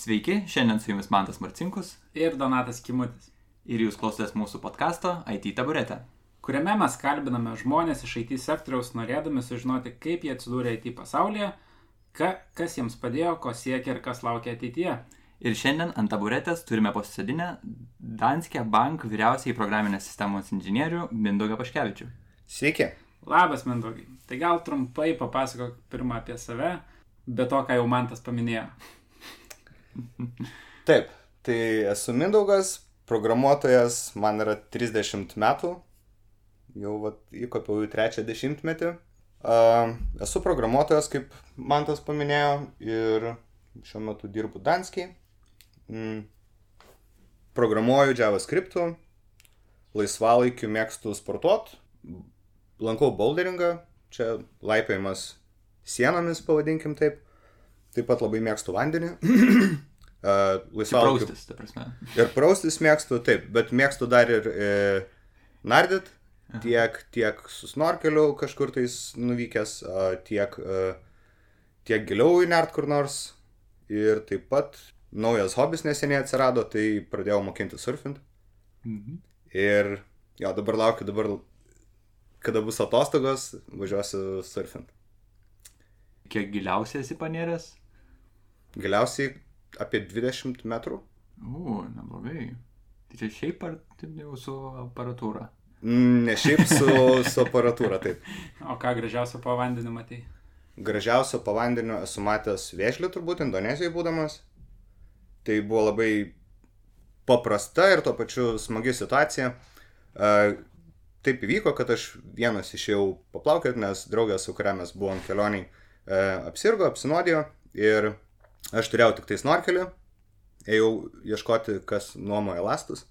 Sveiki, šiandien su jumis Mantas Marcinkus ir Donatas Kimutis, ir jūs klausotės mūsų podkasto IT taburetė. kuriame mes kalbiname žmonės iš IT sektoriaus, norėdami sužinoti, kaip jie atsidūrė IT pasaulyje, ka, kas jiems padėjo, ko siekia ir kas laukia ateityje. Ir šiandien ant taburetės turime pasisodinę Danske Bank vyriausiai programinės sistemos inžinierių Mindaugą Paškevičių. Sveiki. Labas, Mindaugai. Tai gal trumpai papasakok pirmą apie save, be to, ką jau Mantas paminėjo. Taip, tai esu Mindaugas, programuotojas, man yra 30 metų, jau vat, įkopiau į trečią dešimtmetį. Uh, esu programuotojas, kaip Mantas paminėjo, ir šiuo metu dirbu Danskiai. Mm. Programuoju JavaScript'u, laisvalaikiu mėgstu sportuot, lankau boulderingą, čia laipėjimas sienomis, pavadinkim taip. Taip pat labai mėgstu vandenį. uh, laisvalaikiu. Praustis, ta prasme. Ir praustis mėgstu, taip, bet mėgstu dar ir e, nardyt, tiek, tiek su snorkeliu kažkur tais nuvykęs, a, tiek, a, tiek giliau į nert kur nors. Ir taip pat naujas hobis neseniai atsirado, tai pradėjau mokinti surfint. Mhm. Ir jo, dabar laukiu, dabar, kada bus atostogos, važiuosiu surfint. Kiek giliausiai esi panėręs? Galiausiai apie 20 metrų. U, neblogai. Tai čia šiaip ar taip jau su aparatūra? Ne šiaip su, su aparatūra, taip. O ką gražiausio po vandeniu matai? gražiausio pavandeniu esu matęs vėžlį turbūt Indonezijoje būdamas. Tai buvo labai paprasta ir tuo pačiu smagi situacija. Taip įvyko, kad aš vienas išėjau paplaukiot, nes draugė, su kuria mes buvom kelioniai, apsirgo, apsinuodijo ir aš turėjau tik tai snorkelį, ėjau ieškoti, kas nuomoja lastus,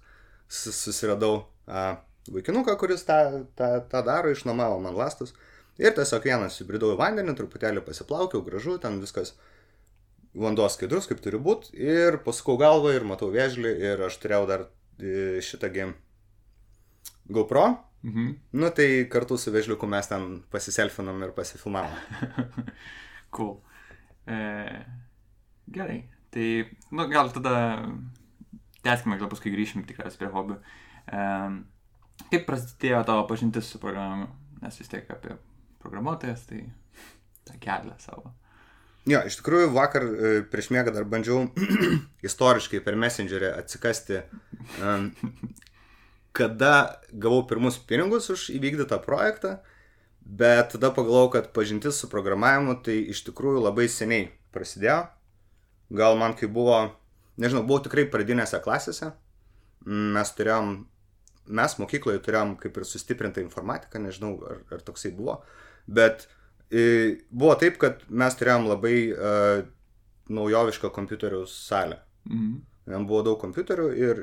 Sus- susiradau a, vaikinuką, kuris tą, tą, tą daro, išnuomavo man lastus. Ir tiesiog vienas įbridau į vandenį, truputėlį pasiplaukiau, gražu, ten viskas vanduo skaidrus, kaip turi būti. Ir pasukau galvą ir matau vėžlį ir aš turėjau dar e, šitągi GoPro. Mhm. Nu tai kartu su vėžliuku mes ten pasiselfinom ir pasifilmavom. Cool. E, gerai. Tai, nu, gal tada tęskime, gal paskui grįšim tikriausiai prie hobių. E, kaip prasidėjo tavo pažintis su programavimu? Nes vis tiek apie programuotojas, tai tą kelią savo. Jo, iš tikrųjų vakar e, prieš miegą dar bandžiau istoriškai per Messengerį atsikasti, em, kada gavau pirmus pinigus už įvykdytą projektą, bet tada pagalvojau, kad pažintis su programavimu tai iš tikrųjų labai seniai prasidėjo. Gal man kai buvo, nežinau, buvau tikrai pradinėse klasėse, mes turėjom, mes mokykloje turėjom kaip ir sustiprintą informatiką, nežinau, ar, ar toksai buvo, bet e, buvo taip, kad mes turėjom labai e, naujovišką kompiuterių salę. Mhm. Ten buvo daug kompiuterių ir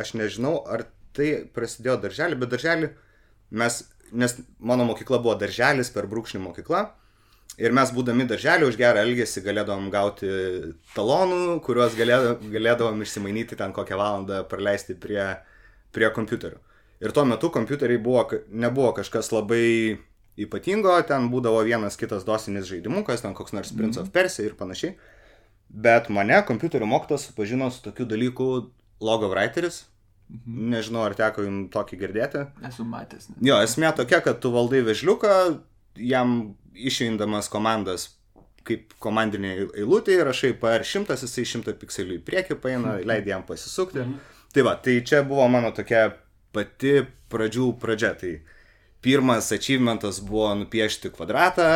aš nežinau, ar tai prasidėjo darželį, bet darželį mes, nes mano mokykla buvo darželis per brūkšnį mokykla. Ir mes būdami darželį už gerą elgesį galėdavom gauti talonų, kuriuos galėdavom, išsimainyti ten kokią valandą praleisti prie, prie kompiuterių. Ir tuo metu kompiuteriai buvo, nebuvo kažkas labai ypatingo, ten būdavo vienas kitas dosinis žaidimukas, ten koks nors Prince of Persia ir panašiai. Bet mane kompiuterio mokytas supažino su tokiu dalyku logo writeris. Mhm. Nežinau, ar teko jums tokį girdėti. Esu matęs. Ne? Jo, esmė tokia, kad tu valdai vežliuką, jam išeindamas komandas kaip komandinė eilutė, rašai PR100, jisai 100 pikselių į priekį paina, leidai jam pasisukti. Tai va, tai čia buvo mano tokia pati pradžių pradžia. Tai pirmas achievementas buvo nupiešti kvadratą,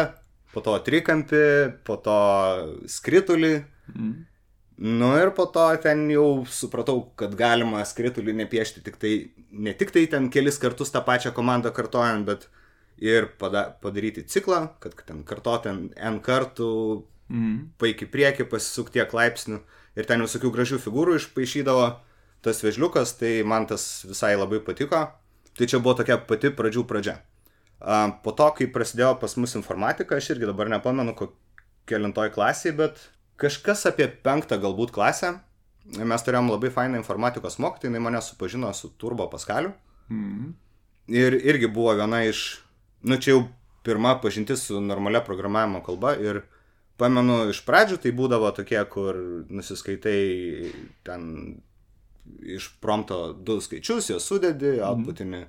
po to trikampį, po to skritulį. Mhm. Nu ir po to ten jau supratau, kad galima skritulį nepiešti tik tai, ne tik tai ten kelis kartus tą pačią komandą kartojant, bet ir pada, padaryti ciklą, kad ten kartoti ten N kartų, Mhm. paik į priekį, pasisukti tiek laipsnių ir ten visokių gražių figūrų išpaaišydavo tas vežliukas, tai man tas visai labai patiko. Tai čia buvo tokia pati pradžių pradžia. Po to, kai prasidėjo pas mus informatika, aš irgi dabar nepamenu, kelintoj klasėje, bet kažkas apie penktą galbūt klasę. Mes turėjom labai fainą informatikos mokytoją, jinai mane supažino su Turbo Paskaliu. Mhm. Ir irgi buvo viena iš, nu čia jau pirma pažintis su normalia programavimo kalba ir pamenu, iš pradžių tai būdavo tokie, kur nusiskaitai ten iš prompto du skaičius, juos sudedi, outputini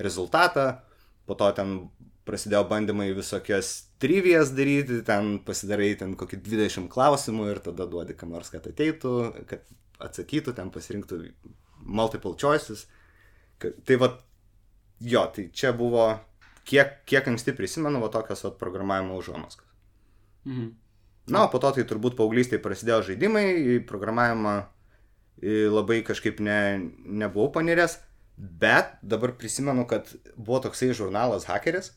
rezultatą, po to ten prasidėjo bandymai visokias trivijas daryti, ten pasidarai ten kokį 20 klausimų ir tada duodi kam nors, kad ateitų, kad atsakytų, ten pasirinktų multiple choices. Tai va, jo, tai čia buvo, kiek, kiek anksti prisimenu, va tokios va programavimo užuomaskas. Mhm. Na, o po to tai turbūt paauglystėje prasidėjo žaidimai, į programavimą labai kažkaip ne, nebuvau paniręs, bet dabar prisimenu, kad buvo toksai žurnalas Hackeris,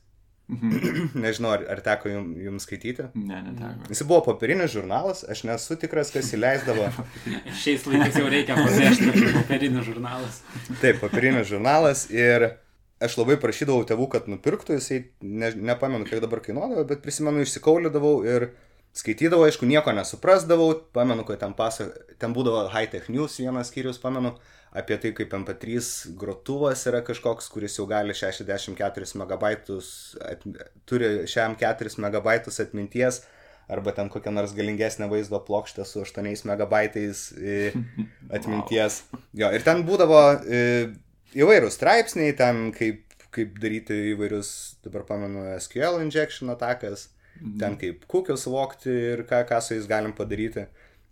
Mhm. nežinau, ar, ar teko jums, jums skaityti. Ne, neteko. Jis buvo popierinis žurnalas, aš nesu tikras, kas įleisdavo. Šiais laikais jau reikia pabrėžti, kad tai popierinis žurnalas. Taip, popierinis žurnalas ir aš labai prašydavau tėvų, kad nupirktų, jisai, ne, nepamenu, kiek dabar kainuodavo, bet prisimenu, išsikaulydavau ir skaitydavau, aišku, nieko nesuprasdavau, pamenu, kad ten, pasak, ten būdavo High Tech News vienas skyrius, pamenu, apie tai, kaip MP3 grotuvas yra kažkoks, kuris jau gali 64 megabaitus, at, turi šiam 4 megabaitus atminties, arba ten kokią nors galingesnę vaizdo plokštę su 8 megabaitais e, atminties. Jo, ir ten būdavo e, įvairūs straipsniai, ten kaip, kaip daryti įvairius, dabar pamenu, SQL injection atakas, ten kaip kukius vokti ir ką, ką su jais galim padaryti.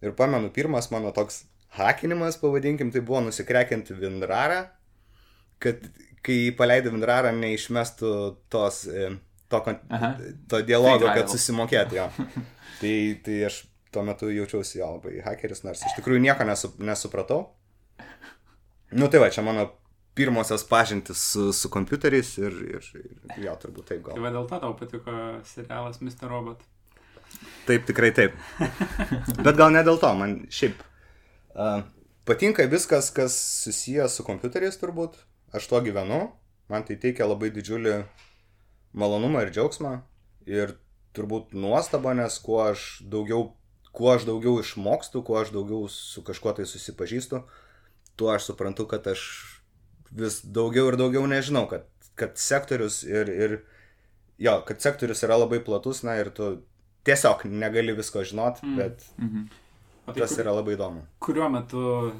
Ir pamenu, pirmas mano toks hakinimas, pavadinkim, tai buvo nusikrekinti Vindrarą, kad kai paleidai Vindrarą neišmestų tos, e, to, Aha. to dialogo, Free kad trial. susimokėti jo. Tai, tai aš tuo metu jaučiausi jo labai hakeris, nors iš tikrųjų nieko nesu, nesupratau. Nu tai va, čia mano pirmosios pažintis su, su kompiuteriais ir, ir, ir jo, turbūt taip Tai gal. va dėl to tau patiko serialas Mr. Robot. Taip, tikrai taip. Bet gal ne dėl to, man šiaip uh, patinka viskas, kas susijęs su kompiuteriais turbūt. Aš tuo gyvenu, man tai teikia labai didžiulį malonumą ir džiaugsmą. Ir turbūt nuostaba, nes kuo aš daugiau, kuo aš daugiau išmokstu, kuo aš daugiau su kažkuo tai susipažįstu, tuo aš suprantu, kad aš vis daugiau ir daugiau nežinau, kad, kad sektorius ir, ir jo, kad sektorius yra labai platus, na ir tu tiesiog negali visko žinot, Mm. mm. bet Mhm. O tai tas yra labai įdomu. kuriuo metu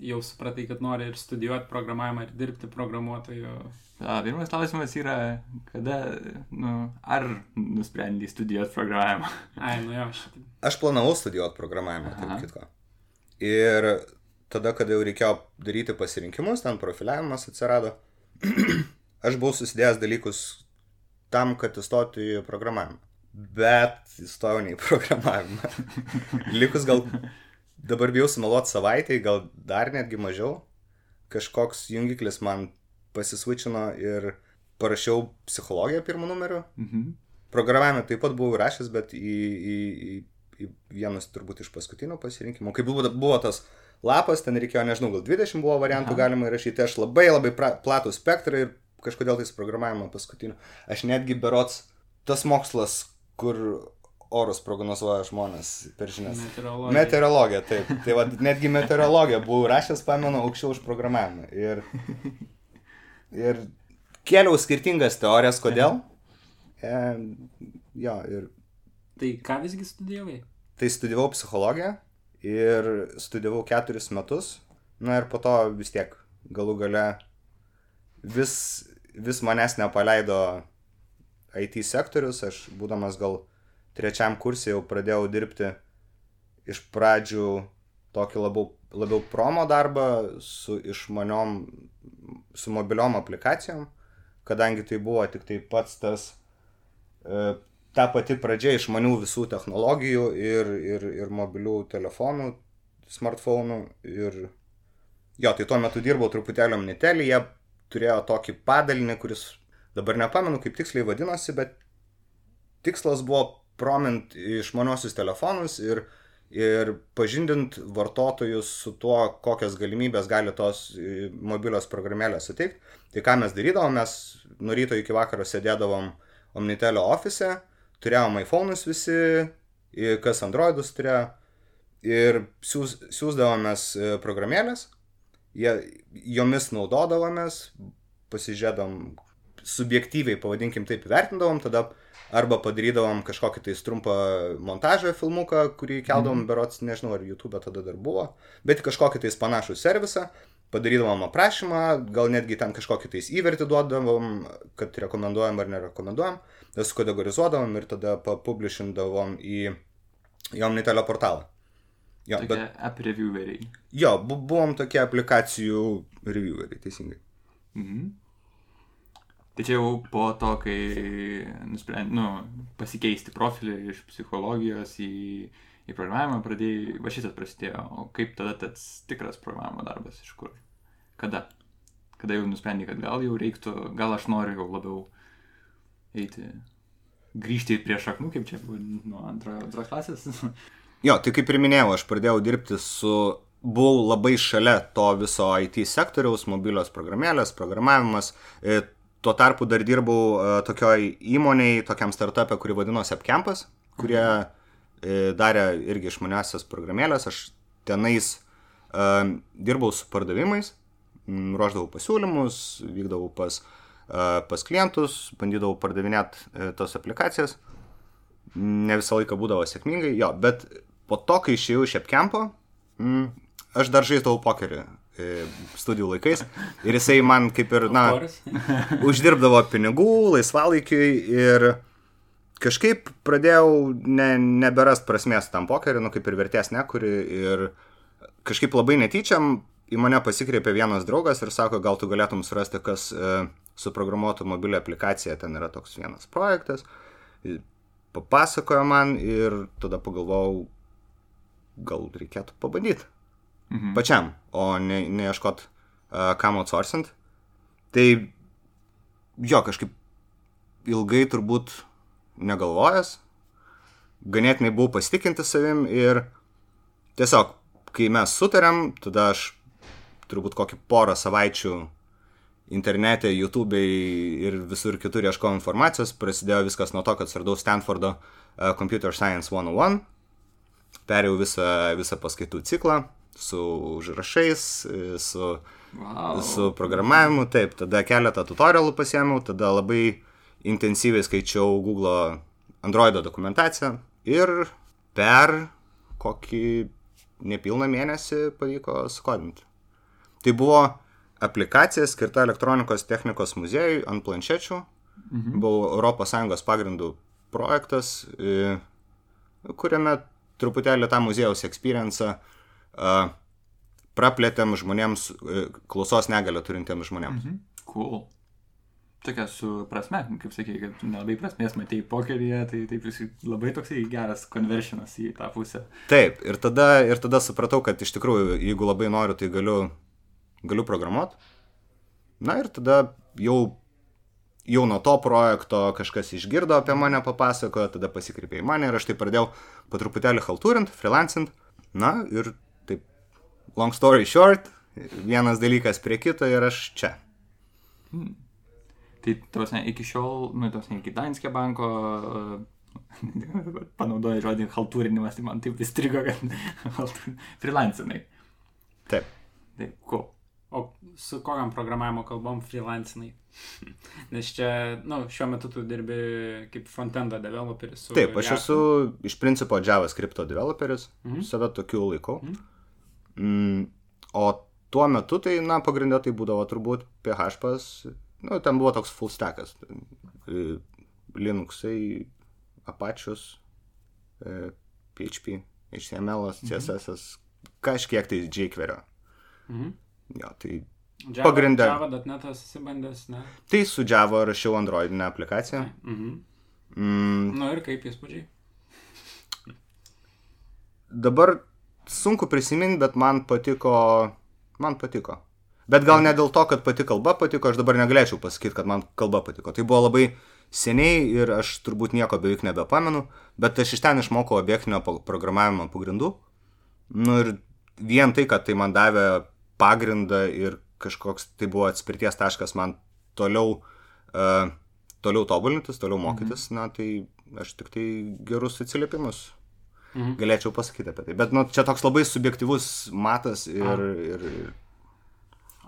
jau supratai, kad nori ir studijuoti programavimą, ir dirbti programuotoju? A, pirmas klausimas yra, kada, nu, ar nusprendai studijuoti programavimą? Ai, nu jo, šitą. Aš planavau studijuoti programavimą, tarp kitko. Ir tada, kada jau reikėjo daryti pasirinkimus, ten profiliavimas atsirado, aš buvau susidėjęs dalykus tam, kad įstoti į programavimą. Bet įstojau ne į programavimą. Likus gal dabar bijau sumeluoti savaitę, gal dar netgi mažiau. Kažkoks jungiklis man pasisvičino ir parašiau psichologiją pirmų numerių. Mhm. Programavimą taip pat buvau rašęs, bet į, į, į, į vienus turbūt iš paskutinių pasirinkimų. Kai buvo, buvo tas lapas, ten reikėjo, nežinau, gal 20 buvo variantų Aha. galima įrašyti. Aš labai labai pra, platų spektrą ir kažkodėl tais programavimo paskutiniu. Aš netgi berots tas mokslas, kur orus prognozuoja žmonės per žinias. Meteorologija. Meteorologija, taip. Tai va, netgi meteorologiją buvau rašęs, pamenu, aukščiau už programavimą. Ir, ir kėliau skirtingas teorijas, kodėl. E, jo, ir Tai ką visgi studijavai? tai studijavau psichologiją ir studijavau keturis metus. Na ir po to vis tiek galų gale vis, vis manęs nepaleido IT sektorius. Aš būdamas gal trečiam kursė jau pradėjau dirbti iš pradžių tokį labiau, labiau promo darbą su išmaniom, su mobiliom aplikacijom, kadangi tai buvo tik tai pats tas, e, ta pati pradžia išmanių visų technologijų ir, ir, ir mobilių telefonų, smartfonų. Ir jo, tai tuo metu dirbau truputėlį Omnitelį, jie turėjo tokį padalinį, kuris dabar nepamenu, kaip tiksliai vadinosi, bet tikslas buvo promint išmaniosius telefonus ir, ir pažindint vartotojus su tuo, kokias galimybės gali tos e, mobilios programėlės suteikti. Tai ką mes darydavom, mes nuo ryto iki vakaro sėdėdavom Omnitelio ofise, turėjom iPhone'us visi, kas Androidus turėjo ir siūs, siūsdavomės e, programėlės, jie, jomis naudodavomės, pasižiūrėdam subjektyviai, pavadinkim taip, vertindavom, tada arba padarydavom kažkokį tai trumpą montažą filmuką, kurį keldavom, mm. berots, nežinau, ar YouTube tada dar buvo, bet kažkokį tai panašų servisą, padarydavom aprašymą, gal netgi ten kažkokį tai įvertį duodavom, kad rekomenduojam ar nerekomenduojam, tada sukategorizuodavom ir tada papublishindavom į Jomnitelio portalą. Jo, tokie bet... app revieweriai. Jo, bu buvom tokie aplikacijų revieweriai, teisingai. Mhm. Tai čia jau po to, kai nusprendė, nu, pasikeisti profilį iš psichologijos į, į programavimą, pradėjai, va šitas prasidėjo, o kaip tada tas tikras programavimo darbas, iš kur? Kada? Kada jau nusprendė, kad gal jau reiktų, gal aš noriu jau labiau eiti, grįžti prie šaknų, kaip čia buvo nuo antro, antros klasės? Jo, tai kaip ir minėjau, aš pradėjau dirbti su, buvau labai šalia to viso IT sektoriaus, mobilios programėlės, programavimas. E, tuo tarpu dar dirbau e, tokioj įmoniai, tokiam startupė, kuri vadinosi Appcampus, kurie e, darė irgi išmaniasias programėlės. Aš tenais dirbau su pardavimais, ruoždavau pasiūlymus, vykdavau pas, pas klientus, bandydavau pardavinėti tos aplikacijas. Ne visą laiką būdavo sėkmingai, jo, bet po to, kai išėjau iš Epkempo, mm, aš dar žaisdavau pokerį e, studijų laikais ir jisai man kaip ir, na, uždirbdavo pinigų laisvalaikiui ir kažkaip pradėjau ne, neberast prasmės tam pokeriu, nu kaip ir vertės nekuri ir kažkaip labai netyčiam į mane pasikreipė vienas draugas ir sako, gal tu galėtum surasti, kas e, suprogramuotų mobilią aplikaciją, ten yra toks vienas projektas. Papasakojo man ir tada pagalvojau, gal reikėtų pabandyti. Mhm. Pačiam, o ne, neieškot uh, kam outsourcint. Tai jo, kažkaip ilgai turbūt negalvojęs, ganėtinai buvau pasitikinti savim ir tiesiog, kai mes sutarėm, tada aš turbūt kokį porą savaičių internete, YouTube ir visur kitur ieškojau informacijos, prasidėjo viskas nuo to, kad suradau Stanfordo uh, Computer Science 101 perėjau visą, visą paskaitų ciklą su užrašais, su, wow. su programavimu, taip, tada keletą tutorialų pasiemiau, tada labai intensyviai skaičiau Google Android dokumentaciją ir per kokį nepilną mėnesį pavyko skodinti. Tai buvo aplikacija skirta elektronikos technikos muziejui ant planšečių. Mhm. Buvo ES pagrindų projektas, kuriame truputėlį tą muziejaus experience uh, praplėtėm žmonėms, uh, klausos negalę turintiems žmonėms. Mhm. Cool. Tokia su prasme, kaip sakai, kad nelabai prasmės matėjai pokeryje, tai taip jis labai toksai geras konversijonas į tą pusę. Taip, ir tada, ir tada supratau, kad iš tikrųjų, jeigu labai noriu, tai galiu, galiu programuoti. Na ir tada jau jau nuo to projekto kažkas išgirdo apie mane, papasakojo, tada pasikreipė į mane ir aš tai pradėjau po truputėlį halturint, freelancint. Na ir taip, long story short, vienas dalykas prie kito ir aš čia. Hmm. Tai, ne, iki šiol, nu, ne, iki Danske banko, panaudoja žodį haltūrinimas, tai man taip įstrigo, kad freelancinai. Taip. Taip, ko. Cool. O su kokiam programavimo kalbom freelancinai? Nes čia, na, nu, šiuo metu tu dirbi kaip frontendo developeris. Taip, aš esu iš principo JavaScript developeris, mhm. save tokiu laikau. Mhm. Mm, o tuo metu tai, na, pagrindę tai būdavo turbūt PHP, nu, ten buvo toks full stackas. E, Linuxai, Apačius, PHP, HTML, CSS, mhm. kažkiek tai jQuery. Mhm. Jo, tai Java, Pagrindę. Java.net esi bandęs, ne? Tai su Java rašiau Androidinę aplikaciją. Mhm. Mm. Nu ir kaip įspūdžiai? Dabar sunku prisiminti, bet man patiko. Man patiko. Bet gal ne dėl to, kad pati kalba patiko, aš dabar negalėčiau pasakyti, kad man kalba patiko. Tai buvo labai seniai ir aš turbūt nieko beveik nebepamenu, bet aš iš ten išmokau objektinio programavimo pagrindų. Nu ir vien tai, kad tai man davė pagrindą ir kažkoks tai buvo atspirties taškas man toliau, uh, toliau tobulintis, toliau mhm. mokytis, mhm. na tai aš tik tai gerus atsiliepimus mhm. galėčiau pasakyti apie tai. Bet nu, čia toks labai subjektivus matas ir... Ir, ir...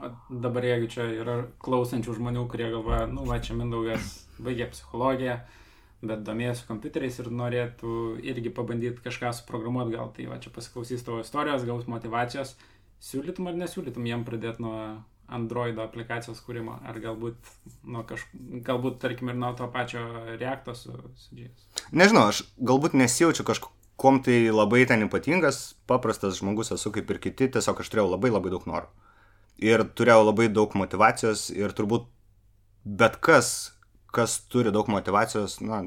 O dabar jeigu čia yra klausančių žmonių, kurie galvoja, nu, va, čia Mindaugas baigė psichologiją, bet domėjasi kompiuteriais ir norėtų irgi pabandyti kažką suprogramuoti, gal tai va, čia pasiklausys tavo istorijos, gaus motivacijos, siūlytum ar nesiūlytum jiem pradėti nuo Android aplikacijos kūrimo, ar galbūt, nuo kaž... galbūt tarkim, ir nuo to pačio reakto su, su JS. Nežinau, aš galbūt nesijaučiu kažkom tai labai ten ypatingas, paprastas žmogus esu kaip ir kiti, tiesiog aš turėjau labai labai daug norų. Ir turėjau labai daug motivacijos ir turbūt bet kas, kas turi daug motivacijos, na,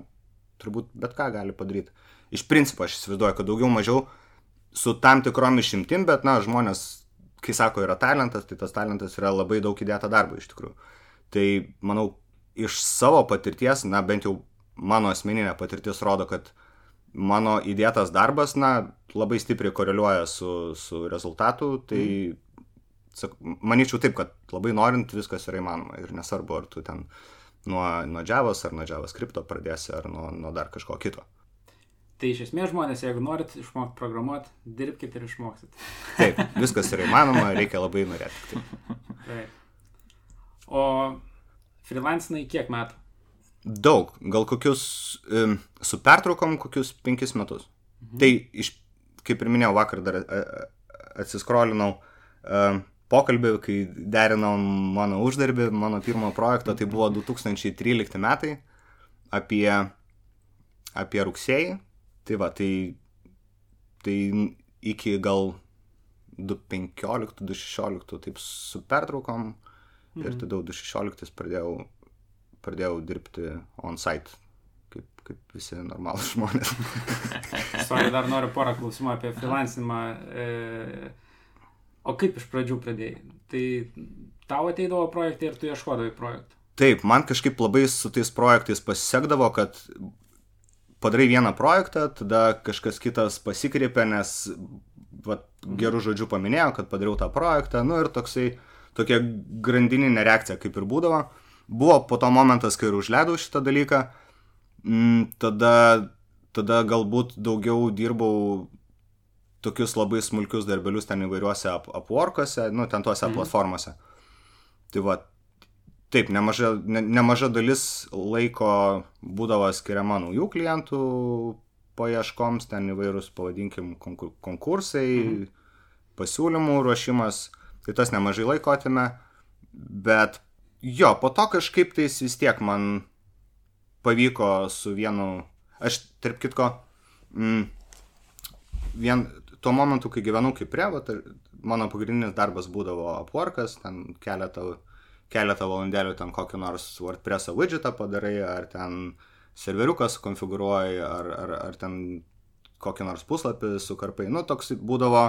turbūt bet ką gali padaryti. Iš principo aš įsivaizduoju, kad daugiau mažiau su tam tikrom išimtim, bet, na, žmonės kai sako yra talentas, tai tas talentas yra labai daug įdėta darbo iš tikrųjų. Tai manau, iš savo patirties, na bent jau mano asmeninė patirtis rodo, kad mano įdėtas darbas, na, labai stipriai koreliuoja su, su rezultatu, tai mm. Manyčiau taip, kad labai norint viskas yra įmanoma ir nesvarbu, ar tu ten nuo, nuo Javos ar nuo JavaScript pradėsi, ar nuo, nuo dar kažko kito. Tai iš esmės žmonės, jeigu norit išmokti programuoti, dirbkite ir išmoksit. Taip, viskas yra įmanoma, reikia labai norėti. Taip. taip. O freelancinai kiek metų? Daug, gal kokius, su pertraukom kokius penkis metus. Mhm. Tai, iš, kaip ir minėjau, vakar dar atsiskrolinau um, pokalbį, kai derinau mano uždarbį, mano pirmo projekto, tai buvo 2013 metai apie, apie rugsėjį Tai va, tai, tai iki gal 2015-2016 taip su pertraukom mhm. ir tada 2016 pradėjau, pradėjau dirbti on-site kaip, kaip visi normalūs žmonės. Sorry, dar noriu porą klausimų apie freelancinimą. E, o kaip iš pradžių pradėjai? Tai tau ateidavo projektai ir tu ieškodavai projektų? Taip, man kažkaip labai su tais projektais pasisekdavo, kad padarai vieną projektą, tada kažkas kitas pasikreipia, nes va, gerų žodžių paminėjo, kad padariau tą projektą, nu ir toksai, tokia grandininė reakcija kaip ir būdavo. Buvo po to momentas, kai ir užleidau šitą dalyką, mm, tada, tada galbūt daugiau dirbau tokius labai smulkius darbelius ten įvairiuose apworkuose, nu, ten tuose mm. platformose. Tai va, Taip, nemaža, ne, nemaža dalis laiko būdavo skiriama naujų klientų paieškoms, ten įvairūs, pavadinkim, konkursai, mhm. pasiūlymų ruošimas, tai tas nemažai laiko atimė, bet jo, po to kažkaip tais vis tiek man pavyko su vienu, aš tarp kitko, mm, vien tuo momentu, kai gyvenau kaip prievo, tai mano pagrindinis darbas būdavo apvarkas, ten keletą keletą valandėlių ten kokį nors WordPress widgetą padarai, ar ten serveriuką sukonfigūruoji, ar, ar, ar ten kokį nors puslapį sukarpai. Nu, toks būdavo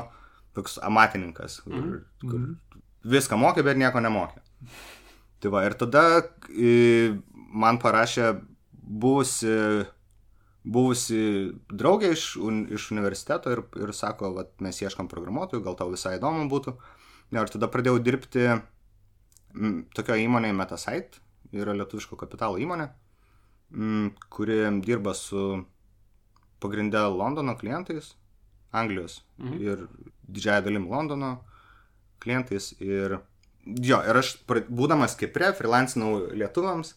toks amatininkas, kur, mm -hmm. kur mhm. viską mokė, bet nieko nemokė. Tai va, ir tada man parašė buvusi, buvusi draugė iš, un, iš universiteto ir, ir sako, va, mes ieškam programuotojų, gal tau visai įdomu būtų. Ja, ir tada pradėjau dirbti tokio įmonė Metasite, yra lietuviško kapitalo įmonė, kuri dirba su pagrindę Londono klientais, Anglijos mhm. ir didžiąją dalim Londono klientais. Ir, jo, ir aš, būdamas Kipre, freelancinau lietuviams.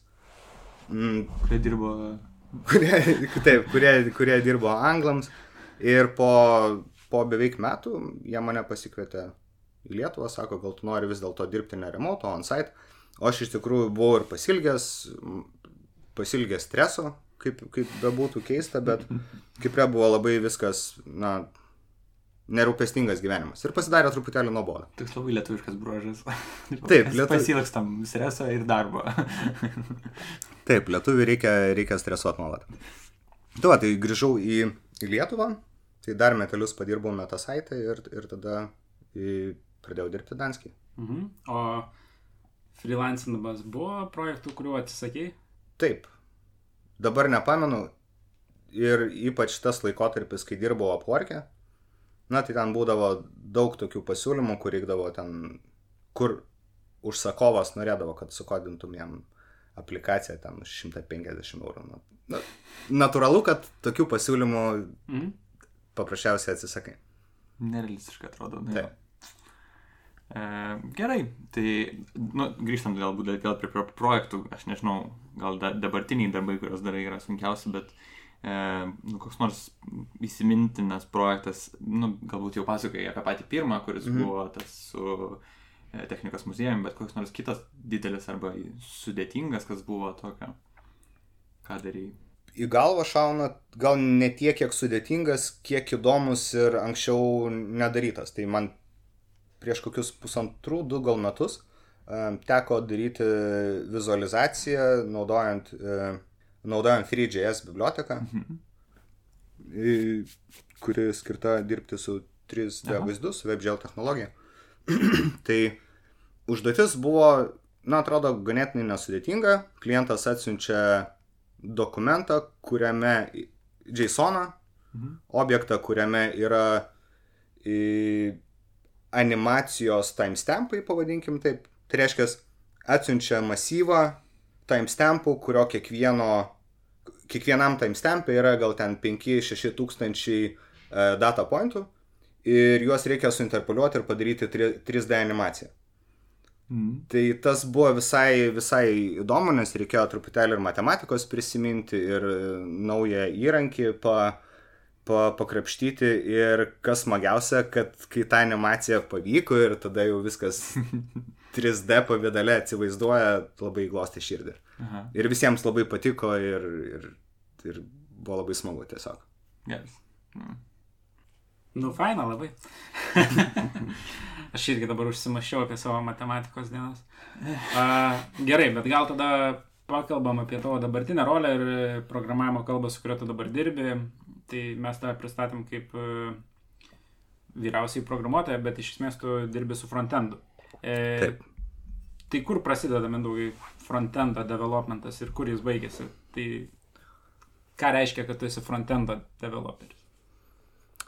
Mm, kurie dirbo. Kurie, taip, kurie, kurie dirbo anglams. Ir po, po beveik metų jie mane pasikvietė į Lietuvą, sako, gal tu nori vis dėlto dirbti ne remoto, on site. O aš iš tikrųjų buvau ir pasilgęs, pasilgęs streso, kaip, kaip bebūtų keista, bet Kiprė buvo labai viskas, na, nerūpestingas gyvenimas. Ir pasidarė truputėlį nuobodą. Toks labai lietuviškas bruožas. Taip, lietuvių. Pasilgstam streso ir darbo. Taip, lietuvių reikia, reikia stresuoti nuolat. Tu, va, tai grįžau į, į Lietuvą, tai dar metelius padirbau metasaitę ir, ir tada į pradėjau dirbti Danskį. Mhm. O freelancinamas buvo projektų, kuriuo atsisakėjai? Taip. Dabar nepamenu. Ir ypač tas laikotarpis, kai dirbau apvarkę, na tai ten būdavo daug tokių pasiūlymų, kur reikdavo ten, kur užsakovas norėdavo, kad sukodintum jam aplikaciją ten už 150 eurų. Na, na, natūralu, kad tokių pasiūlymų mm. paprasčiausiai atsisakai. Nerealistiškai atrodo. Ne. Taip. E, gerai, tai nu, grįžtant galbūt vėl prie pro projektų, aš nežinau, gal da, dabartiniai darbai, kuriuos darai, yra sunkiausi, bet e, nu, koks nors įsimintinas projektas, nu, galbūt jau pasakoji apie patį pirmą, kuris mhm. buvo tas su e, technikos muziejumi, bet koks nors kitas didelis arba sudėtingas, kas buvo tokio, ką darai. Į galvą šauna gal ne tiek, kiek sudėtingas, kiek įdomus ir anksčiau nedarytas. Tai man prieš kokius pusantrų, du gal metus teko daryti vizualizaciją naudojant, naudojant FreeJS biblioteką, mhm. kuri skirta dirbti su 3D Aha. vaizdu, su WebGL technologija. tai užduotis buvo, na, atrodo, ganėtinai nesudėtinga. Klientas atsiunčia dokumentą, kuriame JSON, mhm. objektą, kuriame yra į, animacijos timestampai, pavadinkim taip, Tai reiškia, atsiunčia masyvą timestampų, kurio kiekvieno, kiekvienam timestampė yra gal ten 5-6 tūkstančiai e, data pointų ir juos reikia suinterpoliuoti ir padaryti 3D animaciją. Mm. Tai tas buvo visai, visai įdomu, nes reikėjo truputėlį ir matematikos prisiminti, ir naują įrankį pa, pa, pakrapštyti. Ir kas smagiausia, kad kai ta animacija pavyko ir tada jau viskas 3D pavydale atsivaizduoja, labai glostė širdį. Aha. Ir visiems labai patiko ir, ir, ir buvo labai smagu tiesiog. Yes. Mm. Nu, faina labai. Aš irgi dabar užsimašiau apie savo matematikos dienas. Uh, gerai, bet gal tada pakalbam apie tavo dabartinę rolę ir programavimo kalbą, su kuria tu dabar dirbi. Tai mes tave pristatėm kaip uh, vyriausiai programuotoja, bet iš esmės tu dirbi su frontendu. E, Taip. Tai kur prasideda, mindaugai, frontendo developmentas ir kur jis baigėsi? Tai ką reiškia, kad tu esi frontendo developeris?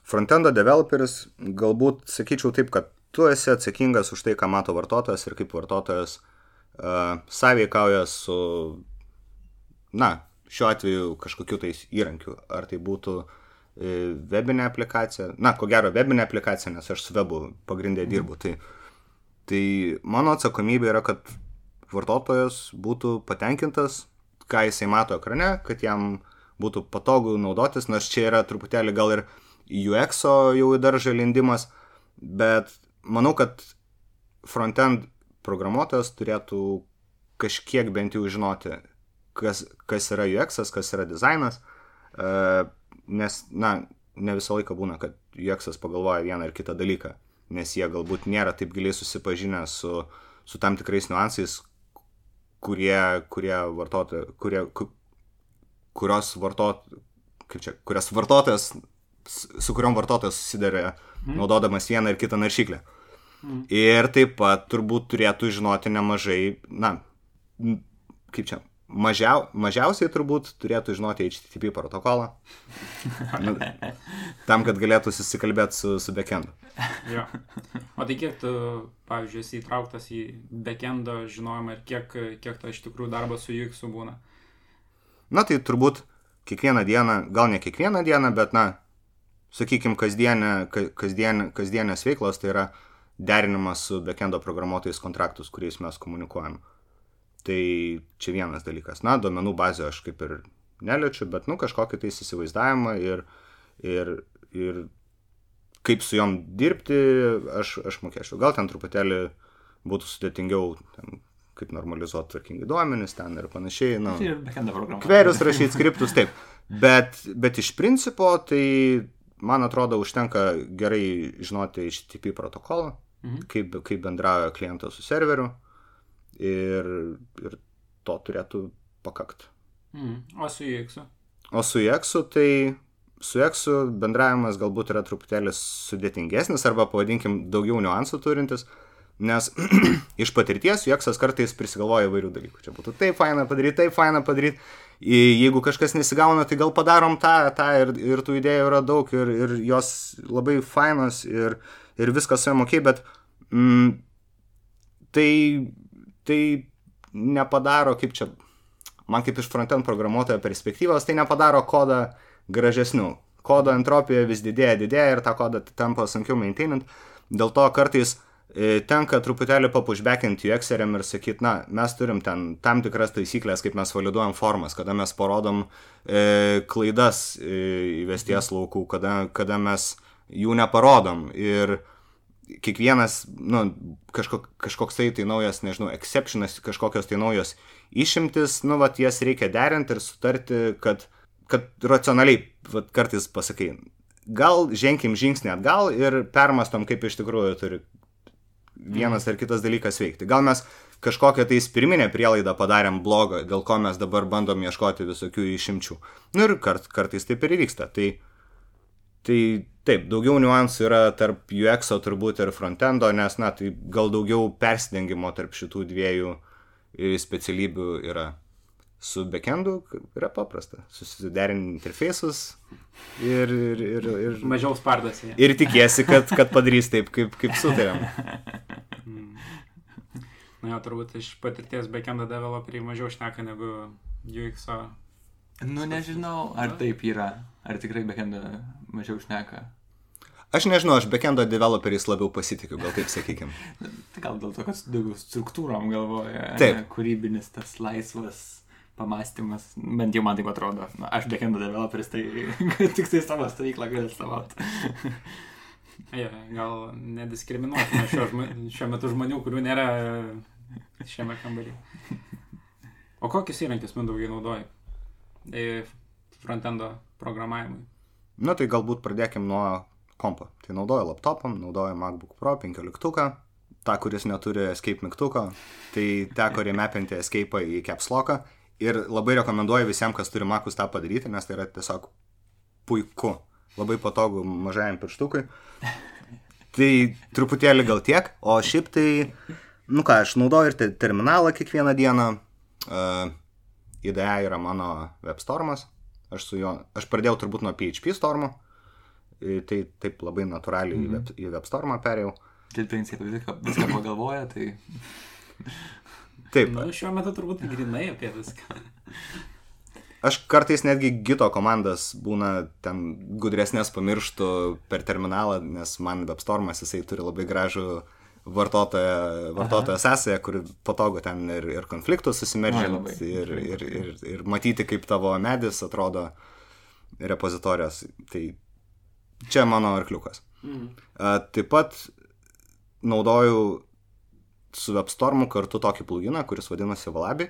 Frontendo developeris, galbūt sakyčiau taip, kad tu esi atsakingas už tai, ką mato vartotojas ir kaip vartotojas uh, sąveikauja su, na, šiuo atveju kažkokiu tais įrankiu. Ar tai būtų uh, webinė aplikacija, na, ko gero webinė aplikacija, nes aš su webu pagrindė dirbu. Tai Tai mano atsakomybė yra, kad vartotojas būtų patenkintas, ką jisai mato ekrane, kad jam būtų patogu naudotis, nors čia yra truputėlį gal ir UX jau į daržą lindimas, bet manau, kad frontend programuotojas turėtų kažkiek bent jau žinoti, kas, kas yra UX, kas yra dizainas, e, nes, na, ne visą laiką būna, kad UX pagalvoja vieną ar kitą dalyką nes jie galbūt nėra taip giliai susipažinę su, su tam tikrais niuansais, kurie, kurie vartotojai, kurie, kurios vartot, kaip čia, kurias vartotojas, su kuriuom vartotojas susidarė mm. naudodamas vieną ir kitą naršyklę. Mm. Ir taip pat turbūt turėtų žinoti nemažai, na, kaip čia, mažiau, mažiausiai turbūt turėtų žinoti HTTP protokolą. nu, tam, kad galėtų susikalbėti su, su backendu. jo. O tai kiek tu, pavyzdžiui, esi įtrauktas į backendo žinojimą ir kiek, kiek to iš tikrųjų darbo su UX būna? Na tai turbūt kiekvieną dieną, gal ne kiekvieną dieną, bet na, sakykime, kasdienė, kasdienė, kasdienės veiklos tai yra derinimas su backendo programuotojais kontraktus, kuriais mes komunikuojame. Tai čia vienas dalykas. Na, duomenų bazę aš kaip ir neliečiu, bet, nu, kažkokį tai įsivaizdavimą ir, ir, ir kaip su juom dirbti, aš, aš mokėčiau. Gal ten truputėlį būtų sudėtingiau, ten, kaip normalizuoti tvarkingai duomenis ten ir panašiai. Nu, tai kverius rašyti, skriptus, taip. Bet, bet iš principo, tai man atrodo, užtenka gerai žinoti HTTP protokolą, mhm. kaip, kaip bendrauja klientas su serveriu ir, ir to turėtų pakakti. Mm. O su UX? O su UX, tai su UX bendravimas galbūt yra truputėlį sudėtingesnis arba pavadinkim daugiau niuansų turintis, nes iš patirties UX kartais prisigalvoja įvairių dalykų. Čia būtų taip faina padaryti, taip faina padaryti. Jeigu kažkas nesigauna, tai gal padarom tą, tą ir, ir tų idėjų yra daug ir, ir jos labai fainos ir, ir viskas su jom ok, bet mm, tai tai nepadaro, kaip čia, man kaip iš frontend programuotojo perspektyvos, tai nepadaro kodą gražesniu. Kodo entropija vis didėja, didėja ir tą kodą tampa sunkiau maintainint. Dėl to kartais e, tenka truputėlį papushbackinti UX-eriam ir sakyti, na, mes turim ten tam tikras taisyklės, kaip mes validuojam formas, kada mes parodom e, klaidas e, įvesties laukų, kada, kada mes jų neparodom. Ir kiekvienas, nu, kažkok, kažkoks tai, naujas, nežinau, exceptionas, kažkokios tai naujos išimtis, nu, vat, jas reikia derinti ir sutarti, kad, kad racionaliai, vat, kartais pasakai, gal ženkim žingsnį atgal ir permastom, kaip iš tikrųjų turi vienas ar kitas dalykas veikti. Gal mes kažkokią tai pirminę prielaidą padarėm blogą, dėl ko mes dabar bandom ieškoti visokių išimčių. Nu ir kart, kartais taip ir įvyksta. Tai, tai taip, daugiau niuansų yra tarp UX turbūt ir frontendo, nes, na, tai gal daugiau persidengimo tarp šitų dviejų e, specialybių yra. Su backendu yra paprasta. Susiderinti interfeisus ir, ir, ir, ir... Mažiau spardasi. Ir tikiesi, kad, kad padarys taip, kaip, kaip sutarėm. Na jo, turbūt iš patirties backendo developeriai mažiau šneka negu UX. -o. Nu, nežinau, ar taip yra. Ar tikrai backendo mažiau šneka. Aš nežinau, aš backendo developeriais labiau pasitikiu, gal taip sakykim. Tai gal dėl to, kad daugiau struktūrom galvoja. Taip. ne, Kūrybinis tas laisvas pamastymas. Bent jau man taip atrodo. Na, aš backendo developeris, tai tik tai savo stovyklą galiu savot. Ja, gal nediskriminuotume šiuo, šiuo metu žmonių, kurių nėra šiame kambaryje. O kokius įrankius mindaugai naudoji e, frontendo programavimui? Na tai galbūt pradėkim nuo kompo. Tai naudoju laptopam, naudoju MacBook Pro 15, tą, kuris neturi escape mygtuko, tai teko remepinti escape į caps locką ir labai rekomenduoju visiems, kas turi Macus tą padaryti, nes tai yra tiesiog puiku, labai patogu mažajam pirštukui. Tai truputėlį gal tiek, o šiaip tai, nu ką, aš naudoju ir te- terminalą kiekvieną dieną. Uh, IDE yra mano webstormas. Aš su juo, aš pradėjau turbūt nuo PHP stormo. Tai taip labai natūraliai mm -hmm. į, web, į webstormą perėjau. Dėl principų viską, viską pagalvoja, tai Taip, Na, šiuo metu turbūt grinai apie viską. aš kartais netgi gito komandas būna ten gudresnės pamirštų per terminalą, nes man webstormas jisai turi labai gražų vartotoją, vartotoją sąsąją, kur patogu ten ir, ir konfliktus susimeržinti ir, ir, ir, ir matyti, kaip tavo medis atrodo repozitorijos. Tai čia mano arkliukas. Mm. A, Taip pat naudoju su WebStormu kartu tokį pluginą, kuris vadinasi Valabi.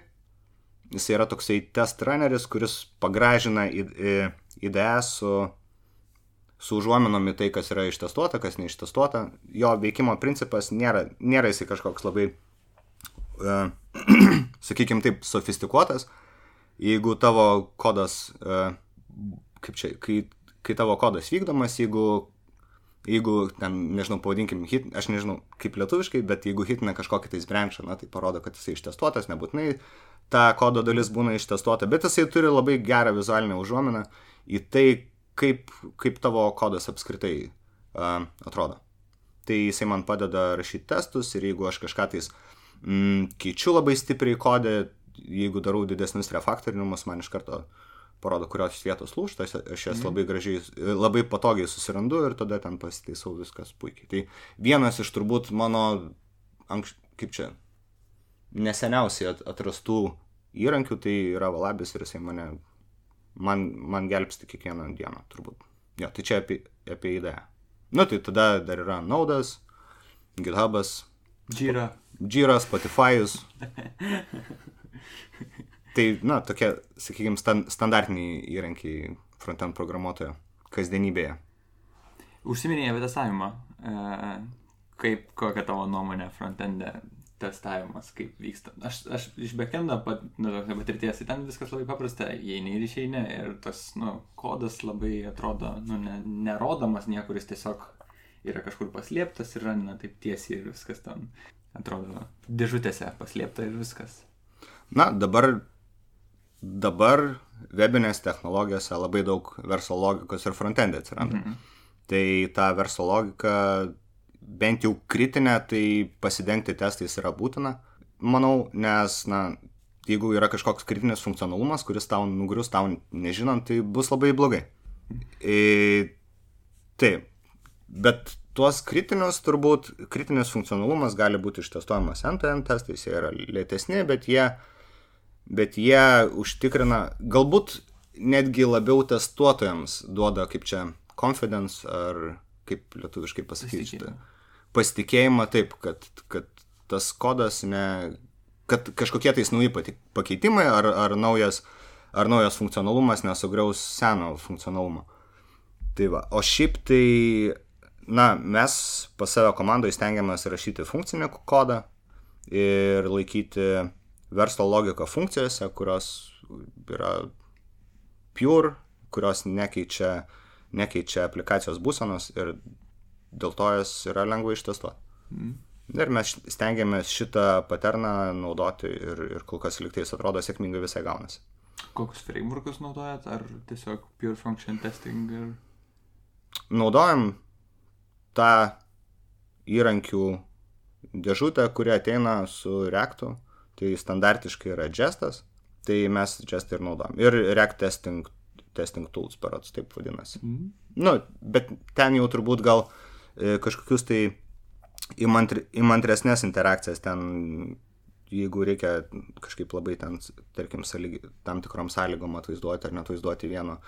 Jis yra toksai test runneris, kuris pagražina IDE su, su užuominom į tai, kas yra ištestuota, kas neištestuota. Jo veikimo principas nėra, nėra jisai kažkoks labai, uh, sakykime taip, sofistikuotas. Jeigu tavo kodas, uh, kaip čia, kai, kai tavo kodas vykdomas, jeigu jeigu ten, nežinau, pavadinkim, hit, aš nežinau kaip lietuviškai, bet jeigu hitina kažkokį tais branchą, na, tai parodo, kad jisai ištestuotas, nebūtinai ta kodo dalis būna ištestuota, bet jisai turi labai gerą vizualinę užuominą į tai, kaip, kaip tavo kodas apskritai uh, atrodo. Tai jisai man padeda rašyti testus ir jeigu aš kažką tais mm, keičiu labai stipriai kodę, jeigu darau didesnius refaktorinimus, man iš karto parodo, kurios vietos lūšta, aš- jas labai gražiai, labai patogiai susirandu ir tada ten pasitaisau viskas puikiai. Tai vienas iš turbūt mano, anks, kaip čia, neseniausiai at- atrastų įrankių, tai yra valabis ir jisai mane, man, man gelbsti kiekvieną dieną, turbūt. Jo, tai čia apie, apie idėją. Nu, tai tada dar yra Naudas, GitHubas, Jira. Jira, Spotify'us. Tai, na, tokie, sakykime, stand, standartiniai įrankiai frontend programuotojo kasdienybėje. Užsiminėjai apie testavimą. E, kaip, kokia tavo nuomonė frontende testavimas, kaip vyksta. Aš, aš iš backendo pat, nu, patirties, tai ten viskas labai paprasta, įeini ir išeini ir tas, nu, kodas labai atrodo, nu, ne, nerodomas niekur, jis tiesiog yra kažkur paslėptas ir ranina taip tiesiai ir viskas ten atrodo dėžutėse paslėpta ir viskas. Na, dabar, dabar webinės technologijose labai daug verslo logikos ir frontendė atsiranda. Mhm. Tai ta verslo logika, bent jau kritinė, tai pasidengti testais yra būtina, manau, nes, na, jeigu yra kažkoks kritinis funkcionalumas, kuris tau nugrius, tau nežinant, tai bus labai blogai. E, taip, bet tuos kritinius turbūt, kritinis funkcionalumas gali būti ištestuojamas end-to-end testais, jie yra lėtesni, bet jie, bet jie užtikrina, galbūt netgi labiau testuotojams duoda kaip čia confidence ar kaip lietuviškai pasakyti šitą. Pasitikėjimą taip, kad, kad tas kodas ne, kad kažkokie tais nauji pakeitimai ar, ar, naujas, ar naujas funkcionalumas nesugriaus seno funkcionalumo. Tai va, o šiaip tai, na, mes pas save komandoje stengiamės rašyti funkcinį kodą ir laikyti verslo logiką funkcijose, kurios yra pure, kurios nekeičia, nekeičia aplikacijos būsenos ir dėl to jas yra lengva ištestuoti. Mm. Ir mes stengiamės šitą paterną naudoti ir, ir kol kas liktais atrodo sėkmingai visai gaunasi. Kokius frameworkus naudojat, ar tiesiog pure function testing ir... Naudojam tą įrankių dėžutę, kuri ateina su Reactu. Tai standartiškai yra Jestas, tai mes Jestą ir naudojam. Ir React testing, testing tools, parods, taip vadinasi. Mm. Nu, bet ten jau turbūt gal e, kažkokius tai įmantri, įmantresnės interakcijas ten, jeigu reikia kažkaip labai ten, tarkim, sąlygi, tam tikrom sąlygom atvaizduoti ar netvaizduoti vieno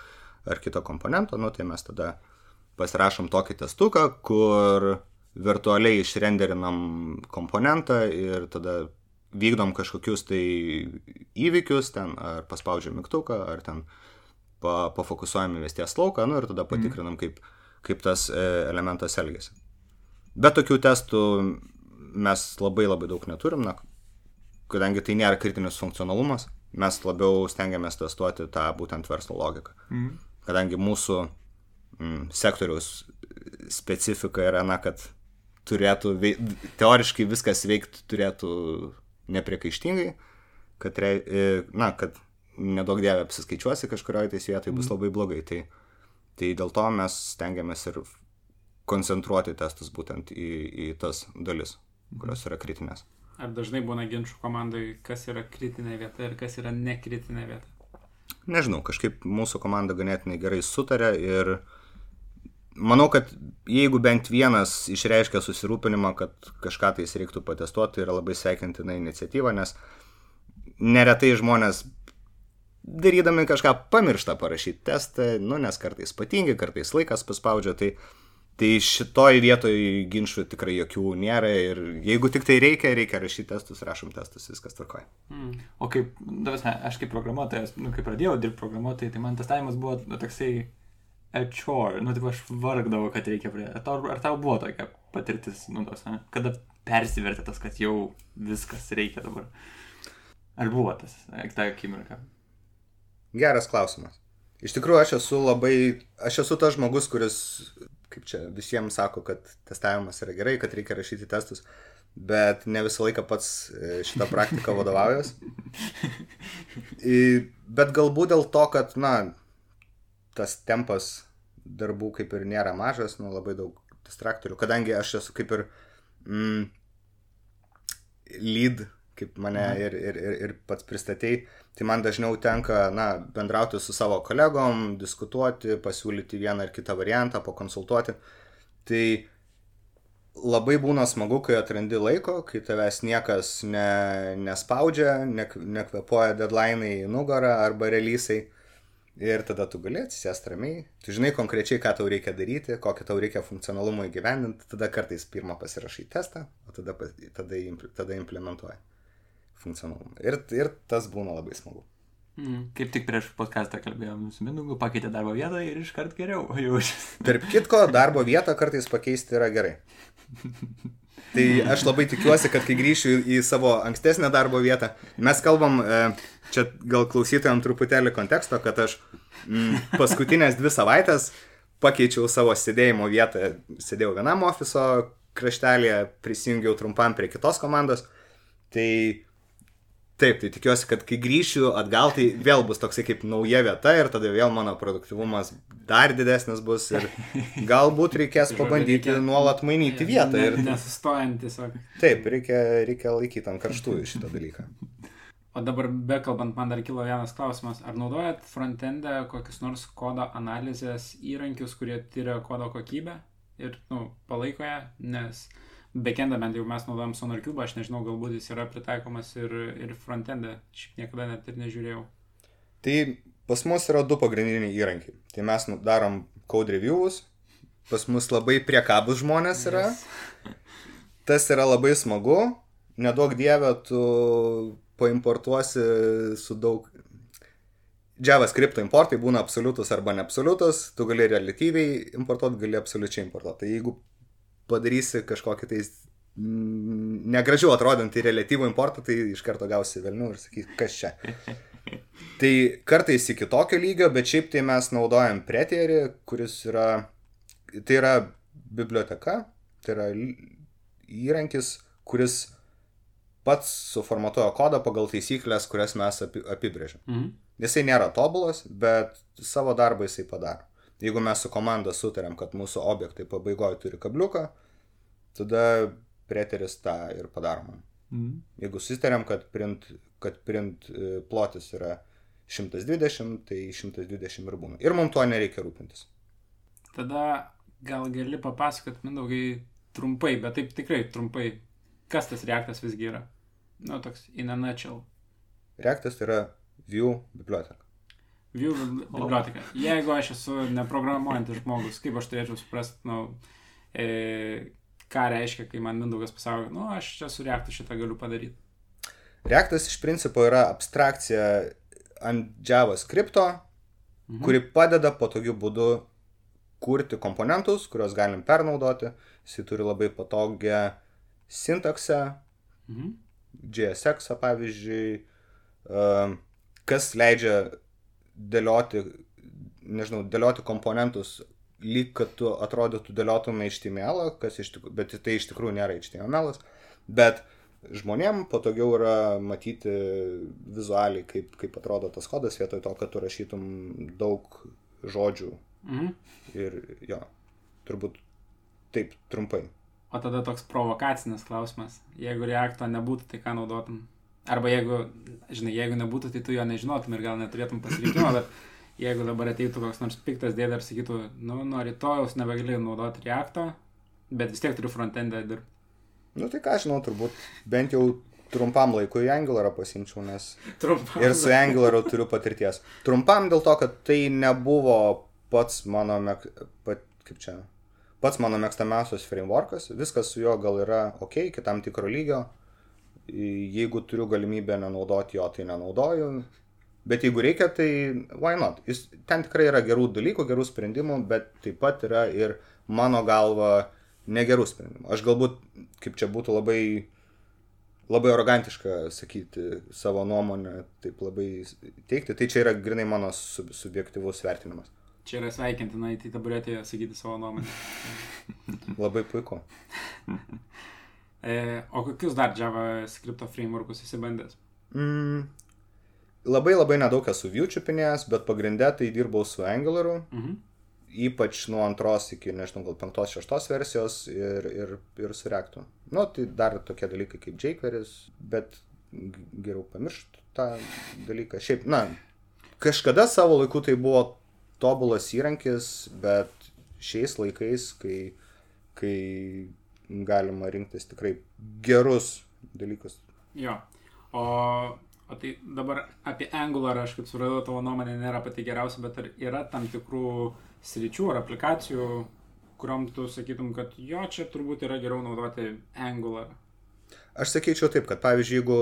ar kito komponento, nu, tai mes tada pasirašom tokį testuką, kur virtualiai išrenderinam komponentą ir tada vykdom kažkokius tai įvykius ten, ar paspaudžiam mygtuką, ar ten pa, pafokusuojam įvesties lauką, nu ir tada patikrinam, kaip, kaip tas e, elementas elgesi. Bet tokių testų mes labai labai daug neturim, na, kadangi tai nėra kritinis funkcionalumas, mes labiau stengiamės testuoti tą būtent verslo logiką. Mm. Kadangi mūsų mm, sektoriaus specifika yra, na, kad turėtų, teoriškai viskas veikti turėtų nepriekaištingai, kad, re, e, na, kad nedaug dievė apsiskaičiuosi kažkurioje tais vietoje bus labai blogai. Tai, tai dėl to mes stengiamės ir koncentruoti testus būtent į, į tas dalis, kurios yra kritinės. Ar dažnai būna ginčių komandai, kas yra kritinė vieta ir kas yra nekritinė vieta? Nežinau, kažkaip mūsų komanda ganėtinai gerai sutarė ir manau, kad jeigu bent vienas išreiškia susirūpinimą, kad kažką tais reiktų patestuoti, tai yra labai sveikintina iniciatyva, nes neretai žmonės darydami kažką pamiršta parašyti testą, nu, nes kartais patingi, kartais laikas paspaudžia, tai, tai šitoj vietoj ginčių tikrai jokių nėra ir jeigu tik tai reikia, reikia rašyti testus, rašom testus, viskas tvarkoja. Hmm. O kaip, davasme, aš kaip programuotojas, nu, kai pradėjau dirbti programuotojai, tai man testavimas buvo nu, toksai a chore, nu, taip aš vargdavau, kad reikia prie... Ar tau, ar tau buvo tokia patirtis, nu, tos, ne? kada persivertė tas, kad jau viskas reikia dabar? Ar buvo tas, ta akimirka? Geras klausimas. Iš tikrųjų, aš esu labai, aš esu tas žmogus, kuris, kaip čia visiems sako, kad testavimas yra gerai, kad reikia rašyti testus, bet ne visą laiką pats e, šitą praktiką vadovaujas. Bet galbūt dėl to, kad, na, tas tempas darbų kaip ir nėra mažas, nu, labai daug distraktorių, kadangi aš esu kaip ir mm, lead, kaip mane ir, ir, ir, ir pats pristatėjai, tai man dažniau tenka, na, bendrauti su savo kolegom, diskutuoti, pasiūlyti vieną ar kitą variantą, pakonsultuoti. Tai labai būna smagu, kai atrandi laiko, kai tavęs niekas ne, nespaudžia, ne, nekvepuoja deadline'ai į nugarą arba releasai. Ir tada tu gali atsisėsti ramiai, tu žinai konkrečiai, ką tau reikia daryti, kokį tau reikia funkcionalumą įgyvendinti, tada kartais pirmą pasirašai testą, o tada, tada, tada implementuoji funkcionalumą. Ir, ir tas būna labai smagu. Hmm. Kaip tik prieš podcastą kalbėjom su Minugu, pakeitė darbo vietą ir iškart geriau jaučiasi. Tarp kitko, darbo vietą kartais pakeisti yra gerai. Tai aš labai tikiuosi, kad kai grįšiu į savo ankstesnę darbo vietą, mes kalbam, e, čia gal klausytojams truputėlį konteksto, kad aš mm, paskutinės dvi savaitės pakeičiau savo sėdėjimo vietą, sėdėjau vienam ofiso kraštelėje, prisijungiau trumpam prie kitos komandos. Tai taip, tai tikiuosi, kad kai grįšiu atgal, tai vėl bus toksai kaip nauja vieta ir tada vėl mano produktivumas dar didesnis bus ir galbūt reikės pabandyti reikia- nuolat mainyti vietą. Ir Nesustojant tiesiog. taip, reikia, reikia laikyti ant karštųjų šitą dalyką. O dabar bekalbant, man dar kilo vienas klausimas. Ar naudojat frontendę kokius nors kodo analizės įrankius, kurie tyria kodo kokybę? ir, nu, palaiko ją, nes backendą bent jau mes naudojam SonarCube, aš nežinau, galbūt jis yra pritaikomas ir, ir frontendą, šiaip niekada net ir nežiūrėjau. Tai pas mus yra du pagrindiniai įrankiai. Tai mes nu- darom code reviews, pas mus labai priekabus žmonės yra. Yes. Tas yra labai smagu, nedaug dievę tu paimportuosi su daug... JavaScript importai būna absoliutus arba neabsoliutus, tu gali relatyviai importuoti, gali absoliučiai importuoti. Tai jeigu padarysi kažkokį tai mm, negražiau atrodantį relatyvų importą, tai iš karto gausi velnių ir sakys, kas čia. Tai kartais iki tokio lygio, bet šiaip tai mes naudojam pretierį, kuris yra, tai yra biblioteka, tai yra įrankis, kuris pats suformatuoja kodą pagal taisyklės, kurias mes api, apibrėžiam. Mhm. Jisai nėra tobulas, bet savo darbą jisai padaro. Jeigu mes su komanda sutarėm, kad mūsų objektai pabaigoje turi kabliuką, tada preteris tą ir padaro man. Mhm. Jeigu susitarėm, kad print, kad print e, plotis yra 120, tai 120 ir būna. Ir mums tuo nereikia rūpintis. Tada gal gali papasakot, mindaugai, trumpai, bet taip tikrai trumpai, kas tas reaktas visgi yra. Nu, toks in a nutshell. Reaktas tai yra View biblioteka. View bibli- biblioteka. Jeigu aš esu neprogramuojantis žmogus, kaip aš turėčiau suprasti, nu, e, ką reiškia, kai man Mindaugas pasako, nu, aš čia su reaktu šitą galiu padaryti. Reaktas iš principo yra abstrakcija ant JavaScripto, Mhm. kuri padeda patogiu būdu kurti komponentus, kuriuos galim pernaudoti. Jis turi labai patogią sintaksę, Mhm. JSX pavyzdžiui, um, kas leidžia dėlioti, nežinau, dėlioti komponentus lyg, kad tu atrodytų dėliotum HTML, kas iš tikrųjų, bet tai iš tikrųjų nėra HTML, bet žmonėm patogiau yra matyti vizualiai, kaip, kaip atrodo tas kodas, vietoj to, kad tu rašytum daug žodžių Mhm. ir jo, turbūt taip trumpai. O tada toks provokacinis klausimas. Jeigu reakto nebūtų, tai ką naudotum? Arba jeigu, žinai, jeigu nebūtų, tai tu jo nežinotum ir gal neturėtum pasirinkimo, bet jeigu dabar ateitų koks nors piktas dėdė ir sakytų, nu, nuo rytojaus nebegali naudoti reakto, bet vis tiek turiu frontendę dirbti. Nu tai ką aš žinau, turbūt bent jau trumpam laikui Angularą pasimčiau, nes Trumpam. ir su Angularu turiu patirties. Trumpam dėl to, kad tai nebuvo pats mano, mek, pat, kaip čia, pats mano mėgstamiausias frameworkas, viskas su juo gal yra ok, iki tam tikro lygio, jeigu turiu galimybę nenaudoti jo, tai nenaudoju, bet jeigu reikia, tai why not? Jis, ten tikrai yra gerų dalykų, gerų sprendimų, bet taip pat yra ir mano galva negerų sprendimų. Aš galbūt, kaip čia būtų labai labai arogantiška sakyti savo nuomonę, taip labai teikti. Tai čia yra grinai mano sub subjektivus vertinimas. Čia yra sveikintina į taburetėje sakyti savo nuomonę. Labai puiku. E, o kokius dar JavaScript frameworkus esi bandęs? Mm, labai labai nedaug esu view čiupinėjęs, bet pagrindė tai dirbau su Angularu, Mhm. ypač nuo antros iki, nežinau, gal penktos, šeštos versijos ir, ir, ir su Reactu. Nu, tai dar tokie dalykai kaip jQuery's, bet geriau pamiršti tą dalyką. Šiaip, na, kažkada savo laiku tai buvo tobulas įrankis, bet šiais laikais, kai, kai galima rinktis tikrai gerus dalykus. Jo. O, o tai dabar apie Angular, aš kaip suradau, tavo nuomonė nėra pati geriausia, bet ar yra tam tikrų sričių ar aplikacijų, kuriuom tu sakytum, kad jo, čia turbūt yra geriau naudoti Angular. Aš sakyčiau taip, kad pavyzdžiui, jeigu,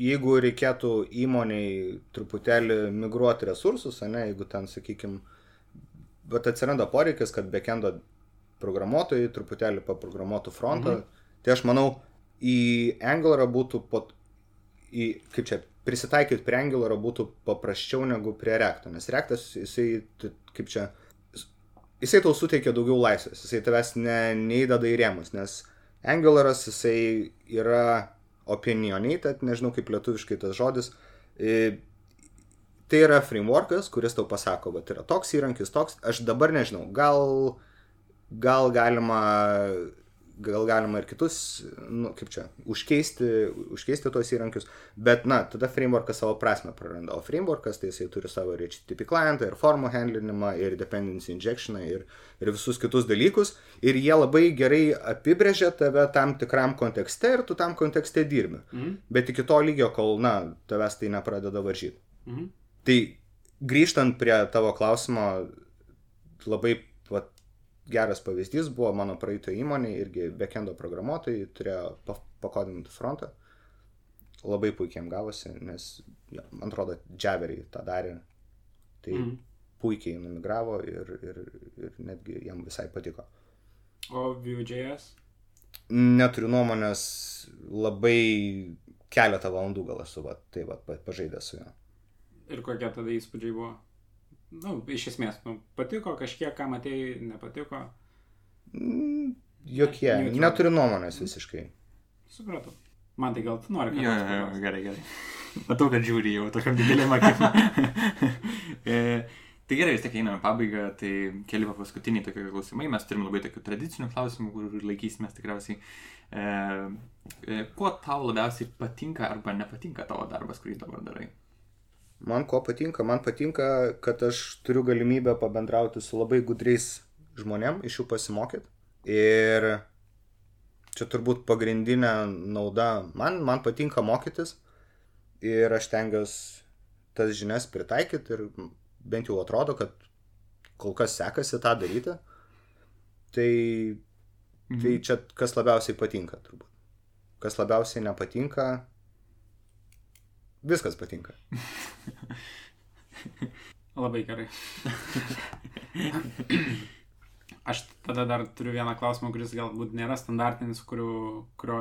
jeigu reikėtų įmoniai truputėlį migruoti resursus, ne, jeigu ten, sakykime, bet atsiranda poreikis, kad backendo programuotojai truputėlį paprogramuotų frontą, mhm. tai aš manau, į Angularą būtų, pot, į, kaip čia, prisitaikyti prie Angularą būtų paprasčiau negu prie Reacto, nes Reactas, jisai, kaip čia, jisai tau suteikia daugiau laisvės, jisai tavęs ne, neįdeda į rėmus, nes Angularas jisai yra opinionated, nežinau kaip lietuviškai tas žodis. Tai yra frameworkas, kuris tau pasako, bet yra toks įrankis, toks, aš dabar nežinau, gal, gal galima, gal galima ir kitus, nu, kaip čia, užkeisti, užkeisti tos įrankius, bet, na, tada frameworkas savo prasme praranda, o frameworkas tai jisai turi savo ir HTTP klientą, ir formų handlinimą, ir dependency injectioną, ir, ir visus kitus dalykus, ir jie labai gerai apibrėžia tave tam tikram kontekste ir tu tam kontekste dirbi. Mhm. Bet iki to lygio, kol, na, tavęs tai nepradeda varžyti. Mhm. Tai grįžtant prie tavo klausimo, labai geras pavyzdys buvo mano praeito įmonė, irgi backendo programuotojai turėjo pa- pakodinti frontą. Labai puikiai jam gavosi, nes, ja, man atrodo, Javeriai tą darė. Tai mm. Puikiai numigravo ir, ir, ir netgi jam visai patiko. O Vue.js? Neturiu nuomonės, labai keletą valandų gal esu, va, tai va, pa- pažaidęs su juo. Ir kokie tada įspūdžiai buvo? Na, nu, iš esmės, nu, patiko kažkiek, ką matėjai, nepatiko. Mm, Jokie, Neutral. neturiu nuomonės visiškai. Supratau. Man tai gal tu nori, Jo, ką jo, jo, paklaust? gerai, gerai. Matau, kad žiūri jau tokiam dideliam akim. e, tai gerai, vis tiek einame pabaigą, tai keli paskutiniai tokie klausimai. Mes turim labai tokių tradicinių klausimų, kur laikysimės tikriausiai. E, e, kuo tau labiausiai patinka arba nepatinka tavo darbas, kurį dabar darai? Man ko patinka? Man patinka, kad aš turiu galimybę pabendrauti su labai gudriais žmonėm, iš jų pasimokyti. Ir čia turbūt pagrindinė nauda. Man, man patinka mokytis ir aš tengiuosi tas žinias pritaikyti ir bent jau atrodo, kad kol kas sekasi tą daryti. Tai, tai čia kas labiausiai patinka turbūt. Kas labiausiai nepatinka, viskas patinka. Labai gerai. Aš tada dar turiu vieną klausimą, kuris galbūt nėra standartinis, kurio, kurio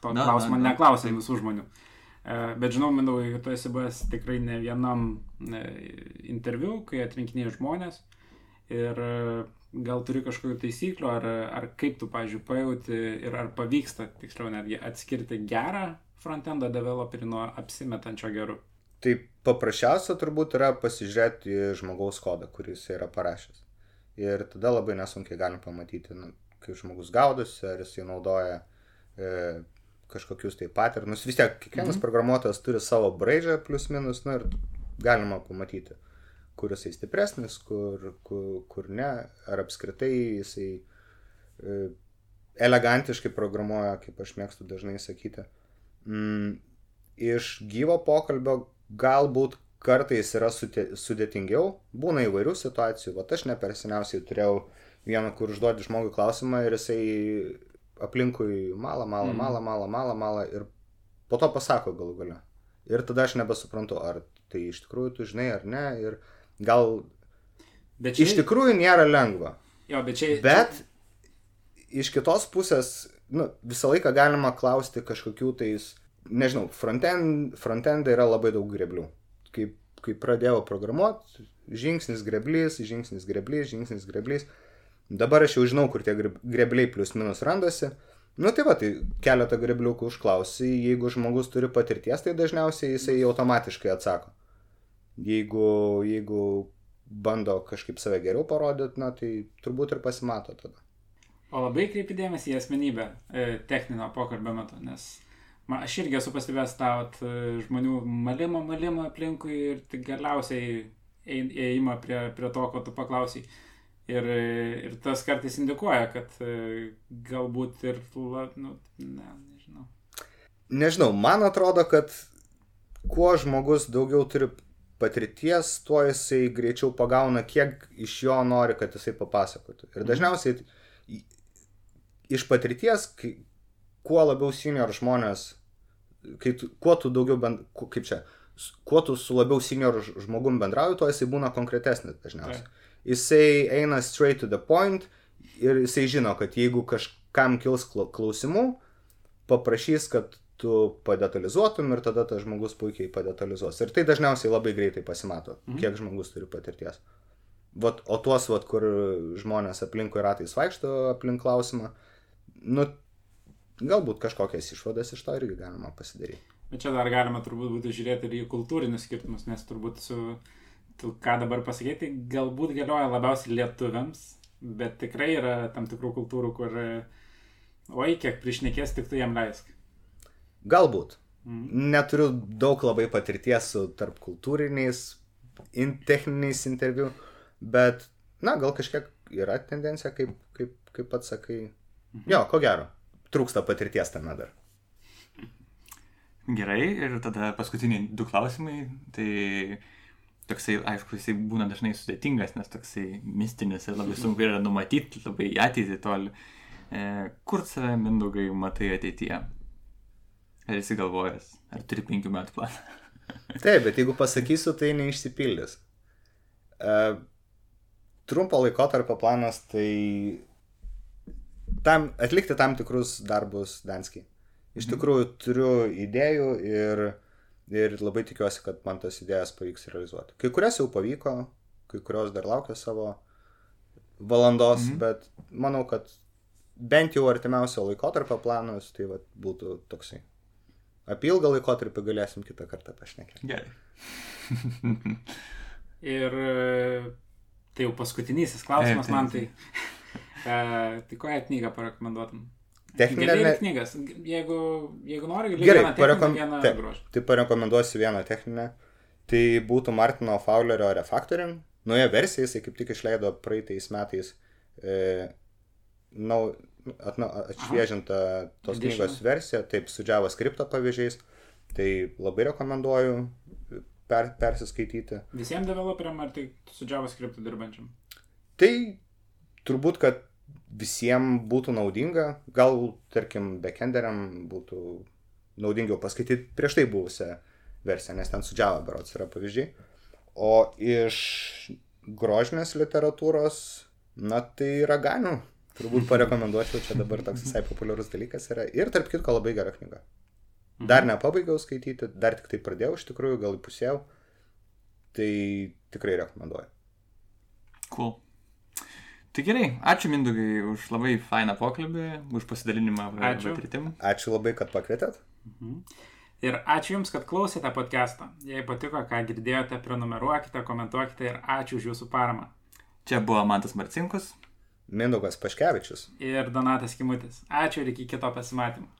to Na, klausimo na, na. neklausė visų žmonių. E, Bet žinau, Mindaugai, kad tu esi buvęs tikrai ne vienam e, interviu, kai atrinkinėjai žmonės. Ir e, gal turi kažkokių taisyklių, ar, ar kaip tu, pavyzdžiui, pajauti ir ar pavyksta, tiksliau, netgi atskirti gerą frontendo developerį nuo apsimetančio geru. Tai paprasčiausia turbūt yra pasižiūrėti žmogaus kodą, kuris yra parašęs. Ir tada labai nesunkiai galim pamatyti, nu, kaip žmogus gaudosi, ar jisai naudoja e, kažkokius tai paternus. Vis tiek kiekvienas mhm. programuotojas turi savo braižą, plus minus, nu ir galima pamatyti, kur jisai stipresnis, kur, kur, kur ne, ar apskritai jisai e, elegantiškai programuoja, kaip aš mėgstu dažnai sakyti. Mm, iš gyvo pokalbio galbūt kartais yra sudėtingiau, būna įvairių situacijų, o aš ne per seniausiai turėjau vieną, kur užduodi žmogui klausimą ir jisai aplinkui malą, malą, Mhm. malą, malą, malą, malą ir po to pasako galų gale. Ir tada aš nebesuprantu, ar tai iš tikrųjų tu žinai ar ne. Ir gal Bet iš tikrųjų nėra lengva. Jo, bet čia... Bet iš kitos pusės, nu, visą laiką galima klausti kažkokių tais, nežinau, frontend, frontendai yra labai daug greblių. Kai, kai pradėjau programuoti, žingsnis greblys, žingsnis greblys, žingsnis greblys. Dabar aš jau žinau, kur tie greb- grebliai plus minus randasi. Nu tai va, tai keletą grebliukų užklausi, jeigu žmogus turi patirties, tai dažniausiai jisai automatiškai atsako. Jeigu, jeigu bando kažkaip save geriau parodyti, na tai turbūt ir pasimato tada. O labai kreipi dėmesį į asmenybę e, techninio pokalbio metu, nes ma, aš irgi esu pastebėjęs tą vat, e, žmonių malimą, malimą aplinkui ir tik galiausiai ein- ėjimą prie, prie to, ko tu paklausai. Ir, ir tas kartais indikuoja, kad e, galbūt ir, nu, ne, nežinau. Nežinau, man atrodo, kad kuo žmogus daugiau turi patirties, tuo jisai greičiau pagauna, kiek iš jo nori, kad jisai papasakotų. Ir dažniausiai į- iš patirties, kai, kuo labiau senior žmonės, kai tu, kuo tu daugiau, bend, kaip čia, kuo tu su labiau senior žmogum bendrauji, tuo jisai būna konkretesnis dažniausiai. Taip. Jisai eina straight to the point ir jisai žino, kad jeigu kažkam kils klau- klausimų, paprašys, kad tu padetalizuotum ir tada tas žmogus puikiai padetalizuos. Ir tai dažniausiai labai greitai pasimato, Mhm. kiek žmogus turi patirties. Vat, o tuos, vat, kur žmonės aplinkui ratais vaikšto aplink klausimą, nu, galbūt kažkokias išvadas iš to irgi galima pasidaryti. Bet čia dar galima turbūt būtų žiūrėti ir į kultūrinius skirtumus, nes turbūt su, tu ką dabar pasakyti, galbūt galioja labiausiai lietuviams, bet tikrai yra tam tikrų kultūrų, kur, Oi, kiek priešnekės, tik tu jam leisk. Galbūt. Mhm. Neturiu daug labai patirties su tarp kultūriniais, in, techniniais interviu, bet, na, gal kažkiek yra tendencija, kaip, kaip, kaip pats sakai. Jo, ko gero. Trūksta patirties tame dar. Gerai, ir tada paskutiniai du klausimai. Tai toksai, aišku, jisai būna dažnai sudėtingas, nes toksai mistinis ir labai sunku yra numatyti, labai ateitį toli. E, kur save mindaugai matai ateityje? Ar esi galvojęs? Ar turi penkių metų planą? Taip, bet jeigu pasakysiu, tai neišsipildys. Uh, trumpo laikotarpio planas tai tam, atlikti tam tikrus darbus Danskiai. Iš tikrųjų turiu idėjų ir, ir labai tikiuosi, kad man tas idėjas pavyks realizuoti. Kai kurias jau pavyko, kai kurios dar laukia savo valandos, Mhm. mhm. bet manau, kad bent jau artimiausio laikotarpio planas tai vat, būtų toksai. Apie ilgą laikotarpį galėsim kitą kartą pašnekėti. Gerai. Ir e, tai jau paskutinysis klausimas man tai. E, tai kokią knygą parekomenduotum? Techninė ir knygas. Jeigu, jeigu nori, gali Gerai, vieną parekom... vieną taip, grožį. tai parekomenduosiu vieną techninę. Tai būtų Martino Fowlerio Refactoring. Nauja versija, jisai kaip tik išleido praeitais metais e, nau, atna, atšviežintą tos Edition. knygos versiją, taip, su JavaScript pavyzdžiais. Tai labai rekomenduoju per, persiskaityti. Visiems developeriam ar tik su JavaScript dirbančiam? Tai turbūt, kad visiems būtų naudinga, gal, tarkim, backenderiam būtų naudingiau paskaityti prieš tai buvusią versiją, nes ten su Java berots yra pavyzdžiai. O iš grožinės literatūros, na tai raganių. Turbūt parekomenduočiau, čia dabar toks visai populiarus dalykas yra. Ir tarp kitko labai gera knyga. Dar nepabaigiau skaityti, dar tik tai pradėjau, iš tikrųjų, gal įpusėjau. Tai tikrai rekomenduoju. Cool. Tai gerai, ačiū Mindaugai už labai fainą pokalbį, už pasidalinimą patirtim. Ačiū labai, kad pakvietėt. Ir ačiū Jums, kad klausėte podcastą. Jei patiko, ką girdėjote, prenumeruokite, komentuokite ir ačiū už Jūsų paramą. Čia buvo Mantas Marcinkus. Mindaugas Paškevičius. Ir Donatas Kimutis. Ačiū ir iki kito pasimatymo.